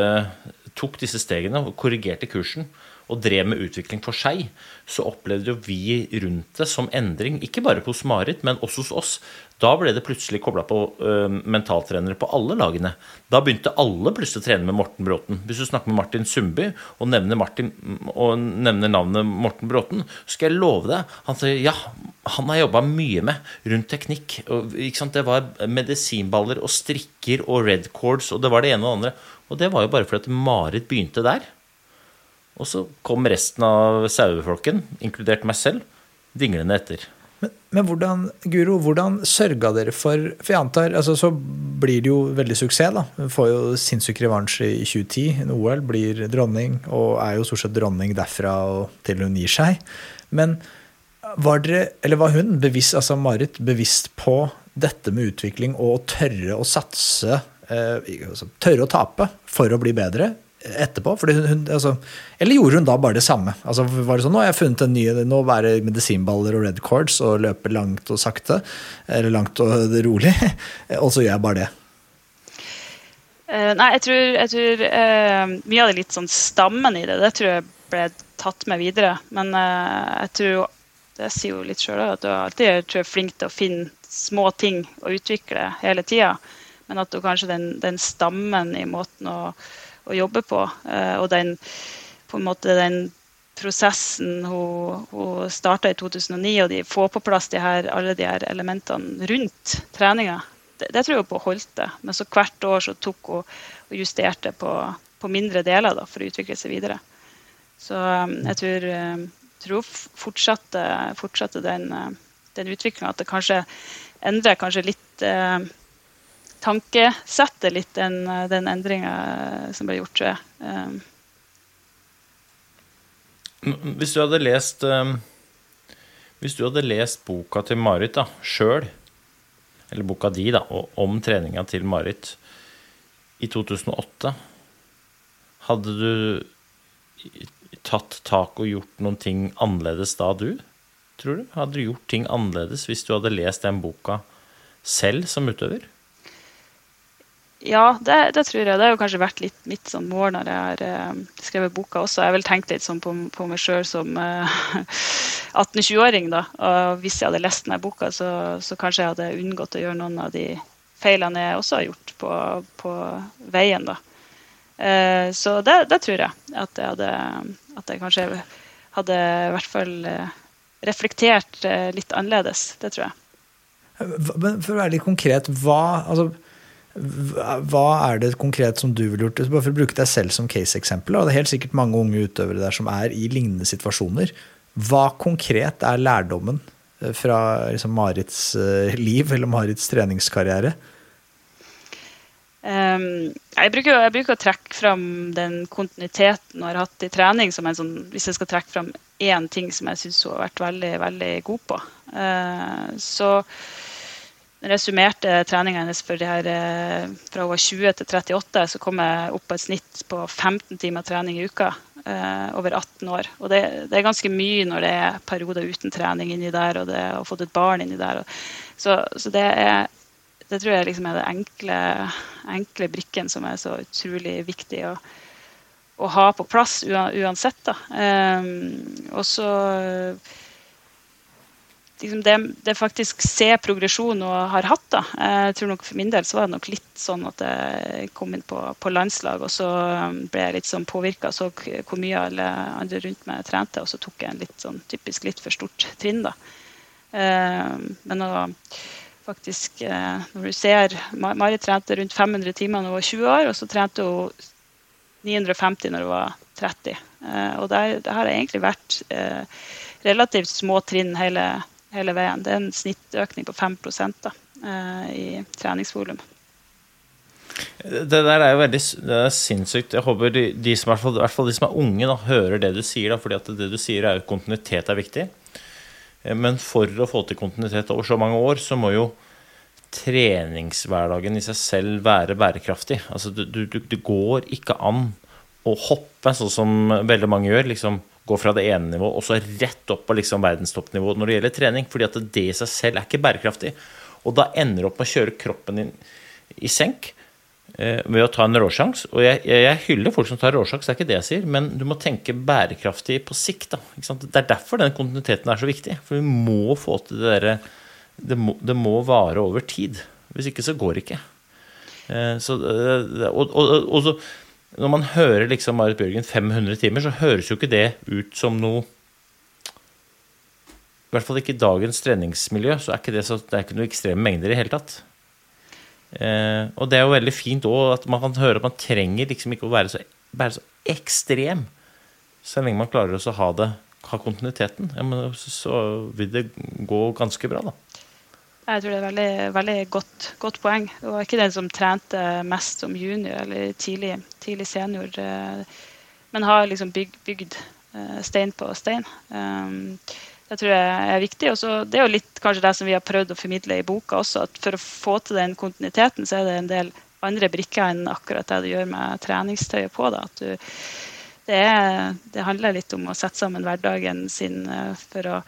tok disse stegene og korrigerte kursen, og drev med utvikling for seg, så opplevde jo vi rundt det som endring. Ikke bare hos Marit, men også hos oss. Da ble det plutselig kobla på uh, mentaltrenere på alle lagene. Da begynte alle plutselig å trene med Morten Bråten. Hvis du snakker med Martin Sundby og nevner, og nevner navnet Morten Bråten, så skal jeg love deg Han sier ja, han har jobba mye med rundt teknikk. Og, det var medisinballer og strikker og red cords, og det var det ene og det andre. Og det var jo bare fordi at Marit begynte der. Og så kom resten av saueflokken, inkludert meg selv, dinglende etter. Men, men, hvordan Guro, hvordan sørga dere for For jeg antar, altså, så blir det jo veldig suksess. da. Hun får jo sinnssyk revansj i 2010. En OL blir dronning, og er jo stort sett dronning derfra og til hun gir seg. Men var dere, eller var hun bevisst, altså Marit, bevisst på dette med utvikling og tørre å satse, eh, altså, tørre å tape for å bli bedre? Etterpå? Hun, altså, eller gjorde hun da bare det samme? Altså, var det sånn, Nå har jeg funnet en ny, nå er det medisinballer og red cords og løper langt og sakte. Eller langt og rolig. og så gjør jeg bare det. Uh, nei, jeg tror, jeg tror uh, mye av det litt sånn stammen i det, det tror jeg ble tatt med videre. Men uh, jeg tror det sier jo litt sjøl at du er alltid tror jeg, flink til å finne små ting å utvikle hele tida. Men at du kanskje den, den, stammen i måten å, å jobbe på, eh, og den, på en måte den prosessen hun, hun starta i 2009, og de får på plass de her, alle de her elementene rundt treninga, det, det, tror jeg hun holdt det. Men så hvert år så tok hun og justerte på, på mindre deler da, for å utvikle seg videre. Så um, jeg tror, um, tror fortsatte, fortsatte den, uh, den utviklinga. At det kanskje endrer kanskje litt tankesettet litt, den, uh, den endringa som ble gjort, tror jeg. Um. Hvis du hadde lest Hvis du hadde lest boka til Marit da, sjøl, eller boka di da, om treninga til Marit i 2008, hadde du tatt tak og gjort noen ting annerledes da, du? Tror du? Hadde du gjort ting annerledes hvis du hadde lest den boka selv som utøver? Ja, det, det, tror jeg. Det har kanskje vært litt mitt sånn mål når jeg har eh, skrevet boka også. Jeg har vel tenkt litt sånn på, på meg sjøl som eh, 18-20-åring, da. Og hvis jeg hadde lest denne boka, så, så, kanskje jeg hadde unngått å gjøre noen av de feilene jeg også har gjort på, på veien, da. Eh, så det, det, tror jeg. At jeg, hadde, at jeg kanskje hadde i hvert fall reflektert litt annerledes. Det tror jeg. For å være litt konkret, hva, altså, hva er det konkret som du ville gjort? Bare for å bruke deg selv som case-eksempel. Det er helt sikkert mange unge utøvere der som er i lignende situasjoner. Hva konkret er lærdommen fra liksom, Marits liv eller Marits treningskarriere? Um, jeg, bruker, jeg, bruker, å trekke fram den kontinuiteten hun har hatt i trening, som en sånn, hvis jeg skal trekke fram én ting som jeg syns hun har vært veldig, veldig god på. Uh, så summerte treninga hennes her, uh, fra hun var 20 til 38, så kom jeg opp på et snitt på 15 timer trening i uka uh, over 18 år. Og det, det, er ganske mye når det er perioder uten trening inni der, og det å fått et barn inni der. Så, så det er det tror jeg liksom er den enkle, enkle brikken som er så utrolig viktig å, å ha på plass uansett. Da. Um, og så liksom det, det, faktisk ser progresjon og har hatt. da. Jeg tror nok For min del så var det nok litt sånn at jeg kom inn på, på landslag, og så ble jeg litt sånn påvirka, så hvor mye alle andre rundt meg trente, og så tok jeg en litt sånn typisk litt for stort trinn. da. Um, men å faktisk eh, Når du ser Mari trente rundt 500 timer da hun var 20 år, og så trente hun 950 når hun var 30. Eh, og det, der har egentlig vært eh, relativt små trinn hele, hele, veien. Det er en snittøkning på 5% da, i treningsvolum. Det der er jo veldig er sinnssykt. Jeg håper de, de som, i hvert fall de som er unge, da, hører det du sier. Da, fordi det du sier, er at kontinuitet er viktig. Eh, men for å få til kontinuitet over så mange år, så må jo treningshverdagen i seg selv være bærekraftig. Altså, det går ikke an å hoppe, sånn som veldig mange gjør. liksom Gå fra det ene nivået og så rett opp på liksom verdenstoppnivå når det gjelder trening. fordi at det i seg selv er ikke bærekraftig. Og da ender du opp med å kjøre kroppen din i senk eh, ved å ta en råsjans. Og jeg, jeg, hyller folk som tar råsjans, det er ikke det jeg sier, men du må tenke bærekraftig på sikt. Da, det er derfor den kontinuiteten er så viktig. For vi må få til det derre det, det, må vare over tid. Hvis ikke så går det ikke. Eh, så, og, og, og, og så, når man hører liksom Marit Bjørgen 500 timer, så høres jo ikke det ut som noe I hvert fall ikke i dagens treningsmiljø, så er ikke det, så, det er ikke noen ekstreme mengder i hele tatt. Eh, og det er jo veldig fint òg at man kan høre at man trenger liksom ikke å være så, være så ekstrem. Så lenge man klarer å ha, det, ha kontinuiteten, ja, men så vil det gå ganske bra, da. Jeg tror det er veldig, veldig godt, godt, poeng. Det var ikke den som trente mest som junior eller tidlig, tidlig senior, eh, men har liksom bygd, bygd eh, stein på stein. Um, det tror jeg er viktig. Også, det er jo litt kanskje det som vi har prøvd å formidle i boka også, at for å få til den kontinuiteten, så er det en del andre brikker enn akkurat det du gjør med treningstøyet på. Da. At du, det, er, det, handler litt om å sette sammen hverdagen sin eh, for å,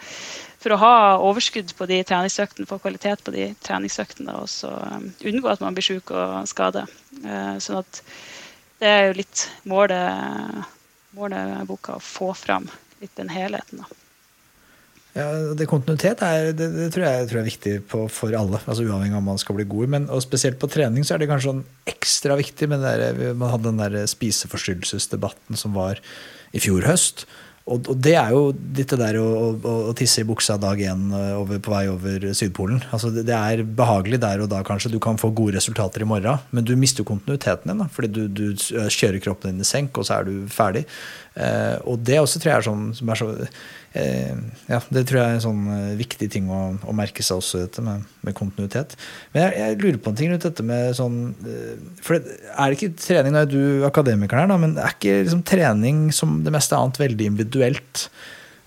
for å ha overskudd på de treningsøktene, få kvalitet på de treningsøktene, og så um, unngå at man blir syk og skade. Uh, sånn at det er jo litt målet, målet boka, å få fram litt den helheten. da. Ja, det Kontinuitet er, det, det tror, jeg, tror jeg er viktig på, for alle, altså uavhengig av om man skal bli god. Men, og spesielt på trening så er det kanskje sånn ekstra viktig. Men der, man hadde den der spiseforstyrrelsesdebatten som var i fjor høst. Og, og det er jo dette der å, å, å tisse i buksa dag én eh, på vei over Sydpolen. Altså det, det, er behagelig der og da, kanskje. Du kan få gode resultater i morgen, men du mister kontinuiteten din. da, Fordi du, du kjører kroppen din i senk, og så er du ferdig. Eh, og det også tror jeg er sånn som er så Eh, ja, det tror jeg er en sånn eh, viktig ting å, å merke seg også, dette med, med kontinuitet. Men jeg, jeg, lurer på en ting rundt dette med sånn For det, er det ikke trening Nå er du akademiker her, da, men er ikke liksom trening som det meste annet veldig individuelt?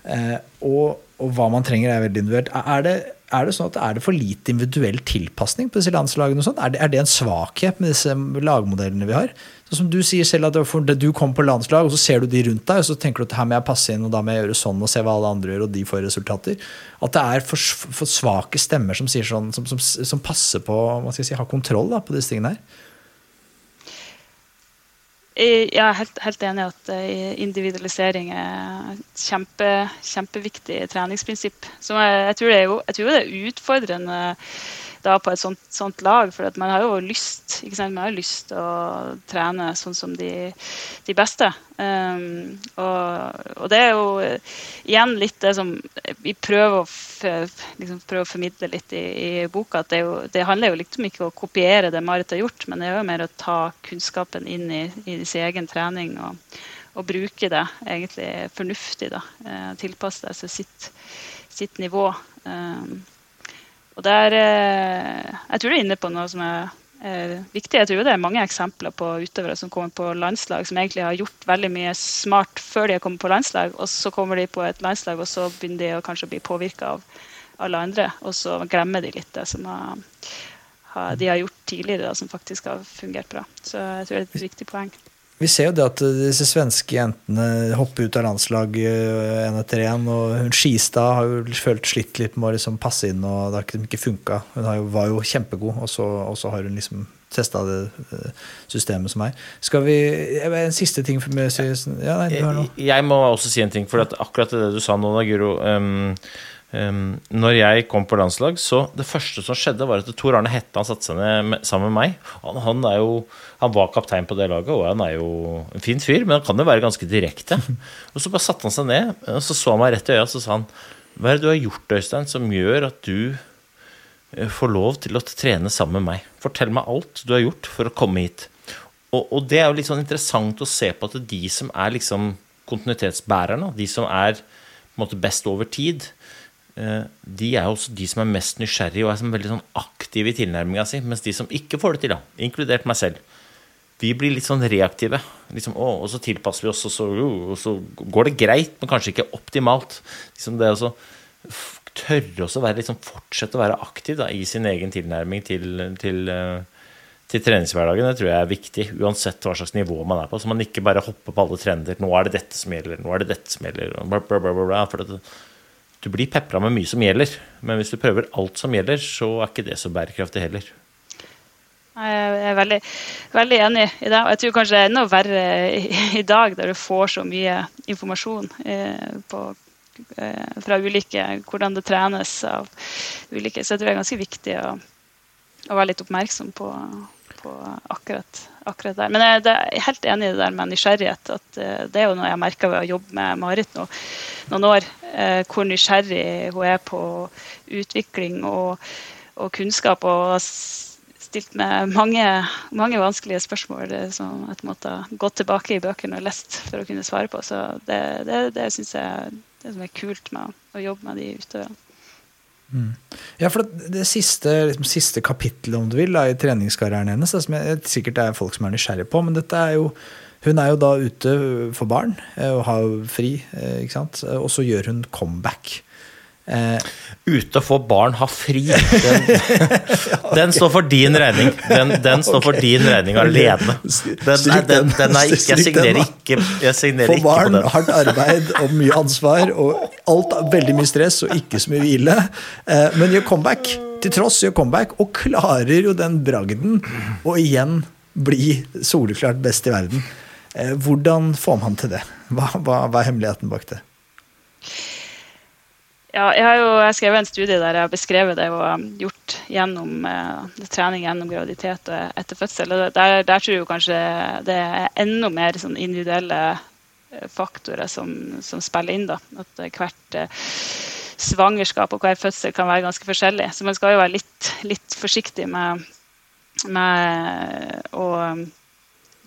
Og, og, hva man trenger, er veldig individuelt. Er det, er det sånn at er det for lite individuell tilpasning på disse landslagene? og sånt? Er det, er det en svakhet med disse lagmodellene vi har? Sånn som Du sier selv at du kommer på landslag, og så ser du de rundt deg, og så tenker du at her må jeg passe inn, og da må jeg gjøre sånn og se hva alle andre gjør, og de får resultater. At det er for, for svake stemmer som, sier sånn, som, som, som passer på hva skal jeg si, har kontroll da, på disse tingene her. Jeg er helt, helt enig i at eh, individualisering er et kjempe, kjempeviktig treningsprinsipp. Så jeg, jeg, tror jo, jeg, tror det er utfordrende da på et sånt, sånt lag. For man har jo lyst Man har lyst å trene sånn som de, de beste. Um, og, og, det er jo igjen litt det som vi prøver å, liksom, prøver å formidle litt i, i boka. at det, jo, det, handler jo liksom ikke å kopiere det Marit har gjort, men det er jo mer å ta kunnskapen inn i, i sin egen trening. og og bruke det egentlig fornuftig. da, eh, Tilpasse til sitt, sitt nivå. Um, og der, eh, Jeg tror du er inne på noe som er, er viktig. Jeg tror det er mange eksempler på utøvere som kommer på landslag, som egentlig har gjort veldig mye smart før de har kommet på landslag, og så kommer de på et landslag, og så begynner de å kanskje bli påvirka av alle andre, og så glemmer de litt det som har, har, de har gjort tidligere, da, som faktisk har fungert bra. Så jeg tror det er et viktig poeng. Vi ser jo det at disse svenske jentene hopper ut av landslag én etter én. Og hun Skistad har jo følt slitt litt med å liksom passe inn, og det har ikke, ikke funka. Hun jo, var jo kjempegod, og så, og så har hun liksom testa det eh, systemet som er. Skal vi En siste ting for meg ja, nei, jeg, jeg må også si en ting, for akkurat det du sa nå, da, Guro. Um, Um, når jeg kom på landslag, så det første som skjedde, var at Tor Arne Hette han satte seg ned med, sammen med meg. Han, han, er jo, han var kaptein på det laget, og han er jo en fin fyr, men han kan jo være ganske direkte. Og så bare satte han seg ned, og så så han meg rett i øya og så sa han Hva er det du har gjort, Øystein, som gjør at du eh, får lov til å trene sammen med meg? Fortell meg alt du har gjort for å komme hit. Og, og det er jo litt sånn interessant å se på at de som er liksom kontinuitetsbærerne, de som er på en måte best over tid, de er også de som er mest nysgjerrige og er veldig sånn aktive i tilnærminga si. Mens de som ikke får det til, da, inkludert meg selv, vi blir litt sånn reaktive. Liksom, å, og så tilpasser vi oss, og så, og så, går det greit, men kanskje ikke optimalt. Liksom det å tørre å være, liksom, fortsette å være aktiv da, i sin egen tilnærming til, til, eh, til, treningshverdagen, det tror jeg er viktig. Uansett hva slags nivå man er på. Så man ikke bare hopper på alle trender. 'Nå er det dette som gjelder', 'nå er det dette som gjelder'. Bla, bla, bla, for det, du blir pepra med mye som gjelder, men hvis du prøver alt som gjelder, så er ikke det så bærekraftig heller. Jeg er veldig, veldig enig i det. Og jeg tror kanskje det er enda verre i, dag, der du får så mye informasjon eh, på, eh, fra ulike hvordan det trenes av ulike. Så jeg tror det er ganske viktig å, å være litt oppmerksom på, på akkurat, akkurat, der. Men jeg, er helt enig i det der med nysgjerrighet. at eh, Det er jo noe jeg merker ved å jobbe med Marit nå, noen år. Eh, hvor nysgjerrig hun er på utvikling og, og kunnskap. og stilt med mange, mange, vanskelige spørsmål eh, som jeg måtte gå tilbake i bøkene og lest for å kunne svare på. Så det, det, det syns jeg det som er kult med å jobbe med de utøverne. Mm. Ja, for det, det siste, liksom, siste kapittelet om du vil, da, i treningskarrieren hennes, det som jeg, sikkert er folk som er nysgjerrige på, men dette er jo hun er jo da ute for barn eh, og har fri, eh, ikke sant? og så gjør hun comeback. Eh, Ute få barn ha fri. Den, den, står for din regning. Den, den står for din regning alene. Den, den, den er ikke, jeg signerer ikke, jeg signerer ikke barn, på den. Hardt arbeid og mye ansvar og alt, veldig mye stress og ikke så mye hvile. Eh, men gjør comeback. Til tross gjør comeback og klarer jo den bragden å igjen bli soleklart best i verden. Eh, hvordan får man til det? Hva, hva, hva er hemmeligheten bak det? Ja, jeg har jo jeg skrevet en studie der jeg har beskrevet det og gjort gjennom eh, trening gjennom graviditet og etter fødsel. og Der, der tror jeg kanskje det er enda mer sånn individuelle eh, faktorer som, som, spiller inn. da, At hvert eh, svangerskap og hver fødsel kan være ganske forskjellig. Så man skal jo være litt, litt forsiktig med, med å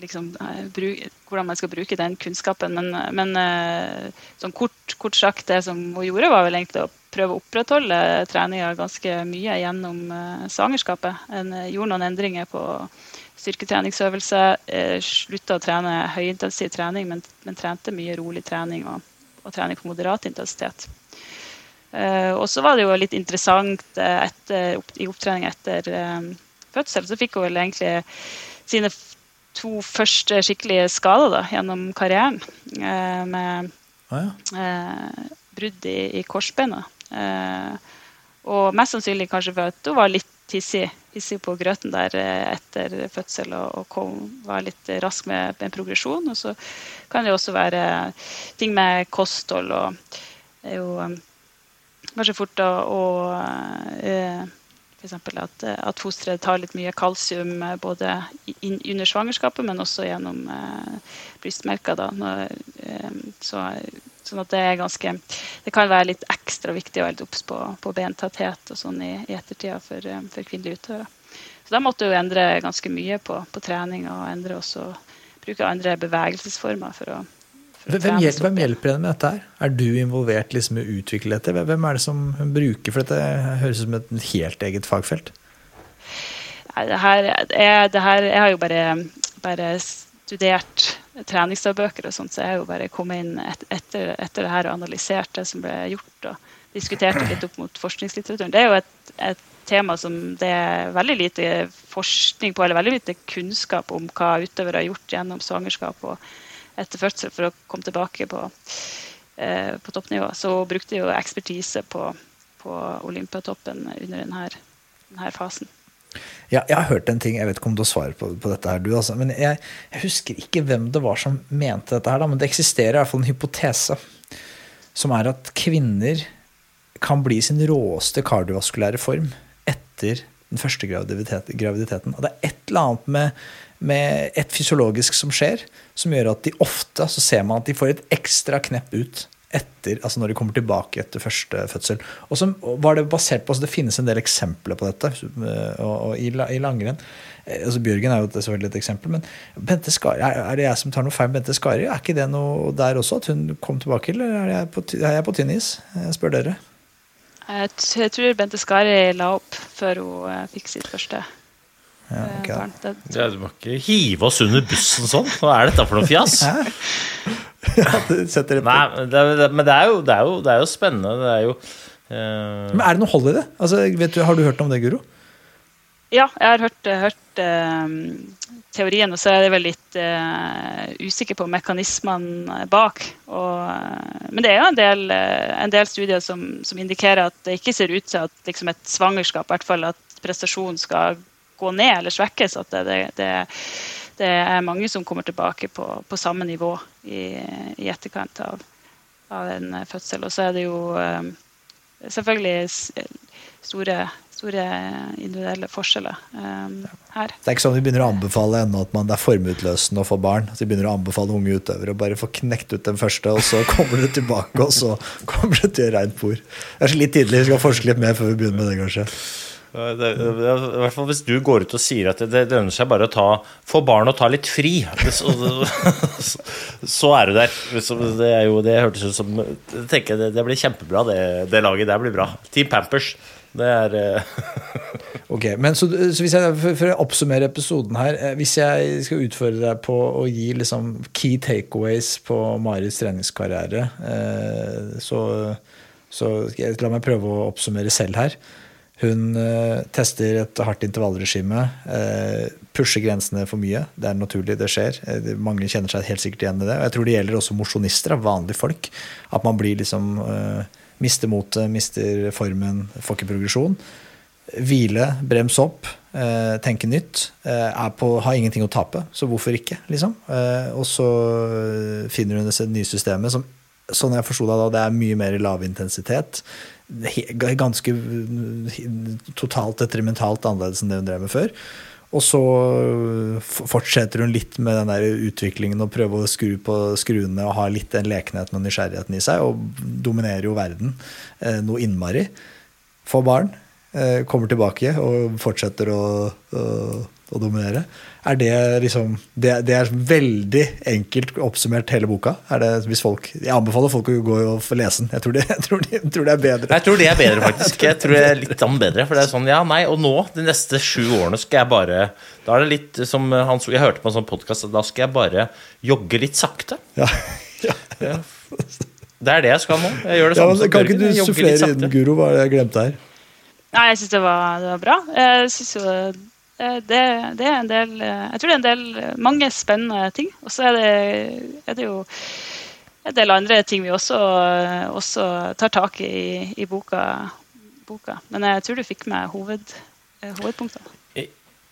liksom, eh, hvordan man skal bruke den kunnskapen. Men, men eh, sånn kort, kort, sagt, det som hun gjorde, var vel egentlig å prøve å opprettholde treninga ganske mye gjennom svangerskapet. En gjorde noen endringer på styrketreningsøvelse. Slutta å trene høyintensiv trening, men, men, trente mye rolig trening og, og trening på moderat intensitet. Uh, og så var det jo litt interessant etter, opp, i opptrening etter fødsel, så fikk hun vel egentlig sine to første skikkelige skader da, gjennom karrieren. Eh, med ah, ja. eh, brudd i, i korsbeina. Eh, og mest sannsynlig kanskje for at hun var litt hissig, hissig på grøten der eh, etter fødsel og, og kom, var litt rask med, med progresjon. Og så kan det også være ting med kosthold og det er jo eh, kanskje fort å, å eh, F.eks. At, eh, at fosteret tar litt mye kalsium eh, både in, under svangerskapet, men også gjennom eh, brystmerker. Da, når, eh, så, sånn at det er ganske Det kan være litt ekstra viktig å være litt obs på, på bentetthet og sånn i, i ettertida for, eh, for kvinnelige utøvere. Så da måtte hun endre ganske mye på, på trening og endre også bruke andre bevegelsesformer for å hvem, hjelper, hvem hjelper henne med dette? her? Er du involvert liksom i å utvikle dette? Hvem er det som hun bruker? For dette høres ut som et helt eget fagfelt. Det her, jeg, det her, jeg har jo bare, bare studert treningsdagbøker og sånt, så jeg har jo bare kommet inn et, etter, etter, det her og analysert det som ble gjort, og diskutert det litt opp mot forskningslitteraturen. Det er jo et, et tema som det er veldig lite forskning på, eller veldig lite kunnskap om hva utøvere har gjort gjennom svangerskap og etter fødsel for å komme tilbake på, eh, på toppnivå. Så hun brukte jo ekspertise på, på Olympiatoppen under denne, denne fasen. Ja, jeg har hørt en ting, jeg vet ikke om du har svar på, på dette, her, du, altså, men jeg, jeg, husker ikke hvem det var som mente dette. her, da, Men det eksisterer i hvert fall en hypotese som er at kvinner kan bli sin råeste kardiovaskulære form etter den første graviditeten. Og det er et eller annet med med et fysiologisk som skjer, som gjør at de ofte så ser man at de får et ekstra knepp ut etter, altså når de kommer tilbake etter første fødsel. Og så var Det basert på, altså det finnes en del eksempler på dette og, og i, i langrenn. Eh, altså Bjørgen er jo selvfølgelig et eksempel, men Bente Skari, er det jeg som tar noe feil? Bente Skari, Er ikke det noe der også, at hun kom tilbake, eller er jeg på, er jeg på tynn is? Jeg spør dere. Jeg tror Bente Skari la opp før hun eh, fikk sitt første ja, okay. ja, du må ikke hive oss under bussen sånn. Hva er dette for noe fjas? ja, det setter det på. Nei, det, det, men det er, jo, det, er jo, det er jo spennende. Det er jo uh... Men er det noe hold i det? Altså, du, har du hørt om det, Guro? Ja, jeg har hørt, hørt uh, teorien, og så er jeg vel litt uh, usikker på mekanismene bak. Og, men det er jo en del, en del studier som, som, indikerer at det ikke ser ut til at liksom et svangerskap, i hvert fall at prestasjon skal gå ned eller svekkes. At det, det, det er mange som kommer tilbake på, på samme nivå i, i etterkant av, av, en fødsel. Og så er det jo um, selvfølgelig store, store individuelle forskjeller um, her. Det er ikke sånn vi begynner å anbefale ennå at man, det er formutløsende å få barn. Så vi begynner å anbefale unge utøvere å bare få knekt ut den første, og så kommer det tilbake, og så kommer det til rent bord. Det er så litt tidlig, vi skal forske litt mer før vi begynner med det, kanskje. Det, I hvert fall hvis du går ut og sier at det, lønner seg bare å ta, få barn og ta litt fri, så, så er du der. Det, er jo, det hørtes ut som tenker, det, det, blir kjempebra, det, det laget der blir bra. Team Pampers. Det er eh, Ok, men så, så hvis jeg, for, for, å oppsummere episoden her eh, Hvis jeg skal utfordre deg på å gi liksom key takeaways på Maris treningskarriere, eh, så, så la meg prøve å oppsummere selv her. Hun uh, tester et hardt intervallregime. Uh, pusher grensene for mye. Det er naturlig, det skjer. Uh, mange kjenner seg helt sikkert igjen i det. Og jeg tror det gjelder også mosjonister, vanlige folk. At man blir liksom Mister motet, mister formen, får ikke progresjon. Hvile, brems opp, tenke nytt. På, har ingenting å tape, så hvorfor ikke, liksom? og så finner hun dette nye systemet som sånn jeg forsto det da, det er mye mer lavintensitet. Ganske mm, totalt detrimentalt annerledes enn det hun drev med før. Og så fortsetter hun litt med den der utviklingen og prøver å skru på skruene og ha litt den lekenheten og nysgjerrigheten i seg, og dominerer jo verden eh, noe innmari. Får barn, kommer tilbake og fortsetter å, å, å dominere. Er det liksom det, det er veldig enkelt oppsummert hele boka. Er det, hvis folk, jeg anbefaler folk å gå og få lese den. Jeg tror det, jeg tror det, jeg tror det er bedre. Jeg tror det er bedre, faktisk. Jeg tror det er litt bedre. For det er sånn, ja, nei, og nå, de neste sju årene, skal jeg bare Da er det litt som Hans Jeg hørte på en sånn podkast, da skal jeg bare jogge litt sakte. Ja, ja. Det er det jeg skal nå. Jeg gjør det Ja, samme men som kan ikke du sufflere inn. Guro, hva er det jeg glemte her? Nei, jeg syns det, det var bra. Jeg synes jo eh, det, det er en del eh, Jeg tror det er en del eh, mange spennende ting. Og så er er det jo en del andre ting vi også, også tar tak i i boka, boka. Men jeg tror du fikk med hoved, hovedpunktene.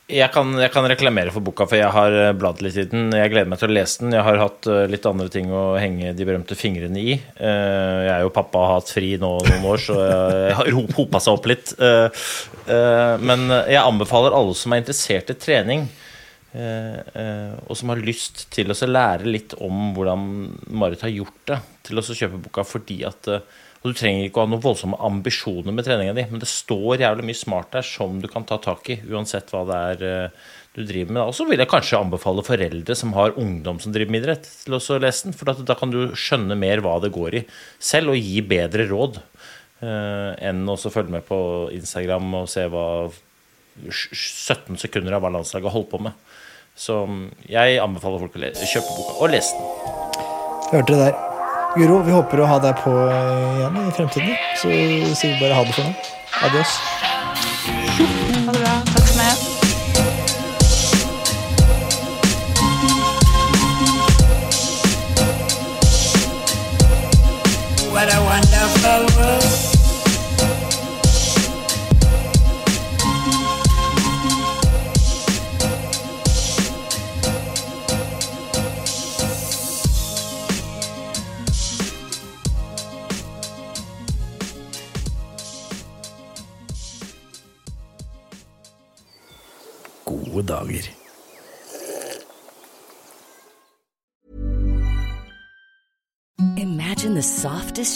Jeg kan, jeg kan reklamere for boka, for jeg har eh, bladd litt i den. Jeg gleder meg til å lese den. Jeg har hatt eh, litt andre ting å henge de berømte fingrene i. Eh, Jeg er jo pappa har hatt fri nå noen år, så jeg har hop- hopa seg opp litt. Men jeg anbefaler alle som er interessert i trening, og som har lyst til å lære litt om hvordan Marit har gjort det, til å kjøpe boka fordi at og Du trenger ikke å ha noen voldsomme ambisjoner med treninga di, men det står jævlig mye smart der som du kan ta tak i, uansett hva det er eh, du driver med. Og så vil jeg kanskje anbefale foreldre som har ungdom som driver med idrett, til å lese den. For da kan du skjønne mer hva det går i selv, og gi bedre råd eh, enn å følge med på Instagram og se hva 17 sekunder av hva landslaget holdt på med. Så jeg anbefaler folk å kjøpe boka og lese den. Hørte det der. Guro, vi håper å ha deg på eh, igjen i fremtiden. Så sier vi bare ha det for nå. Adios.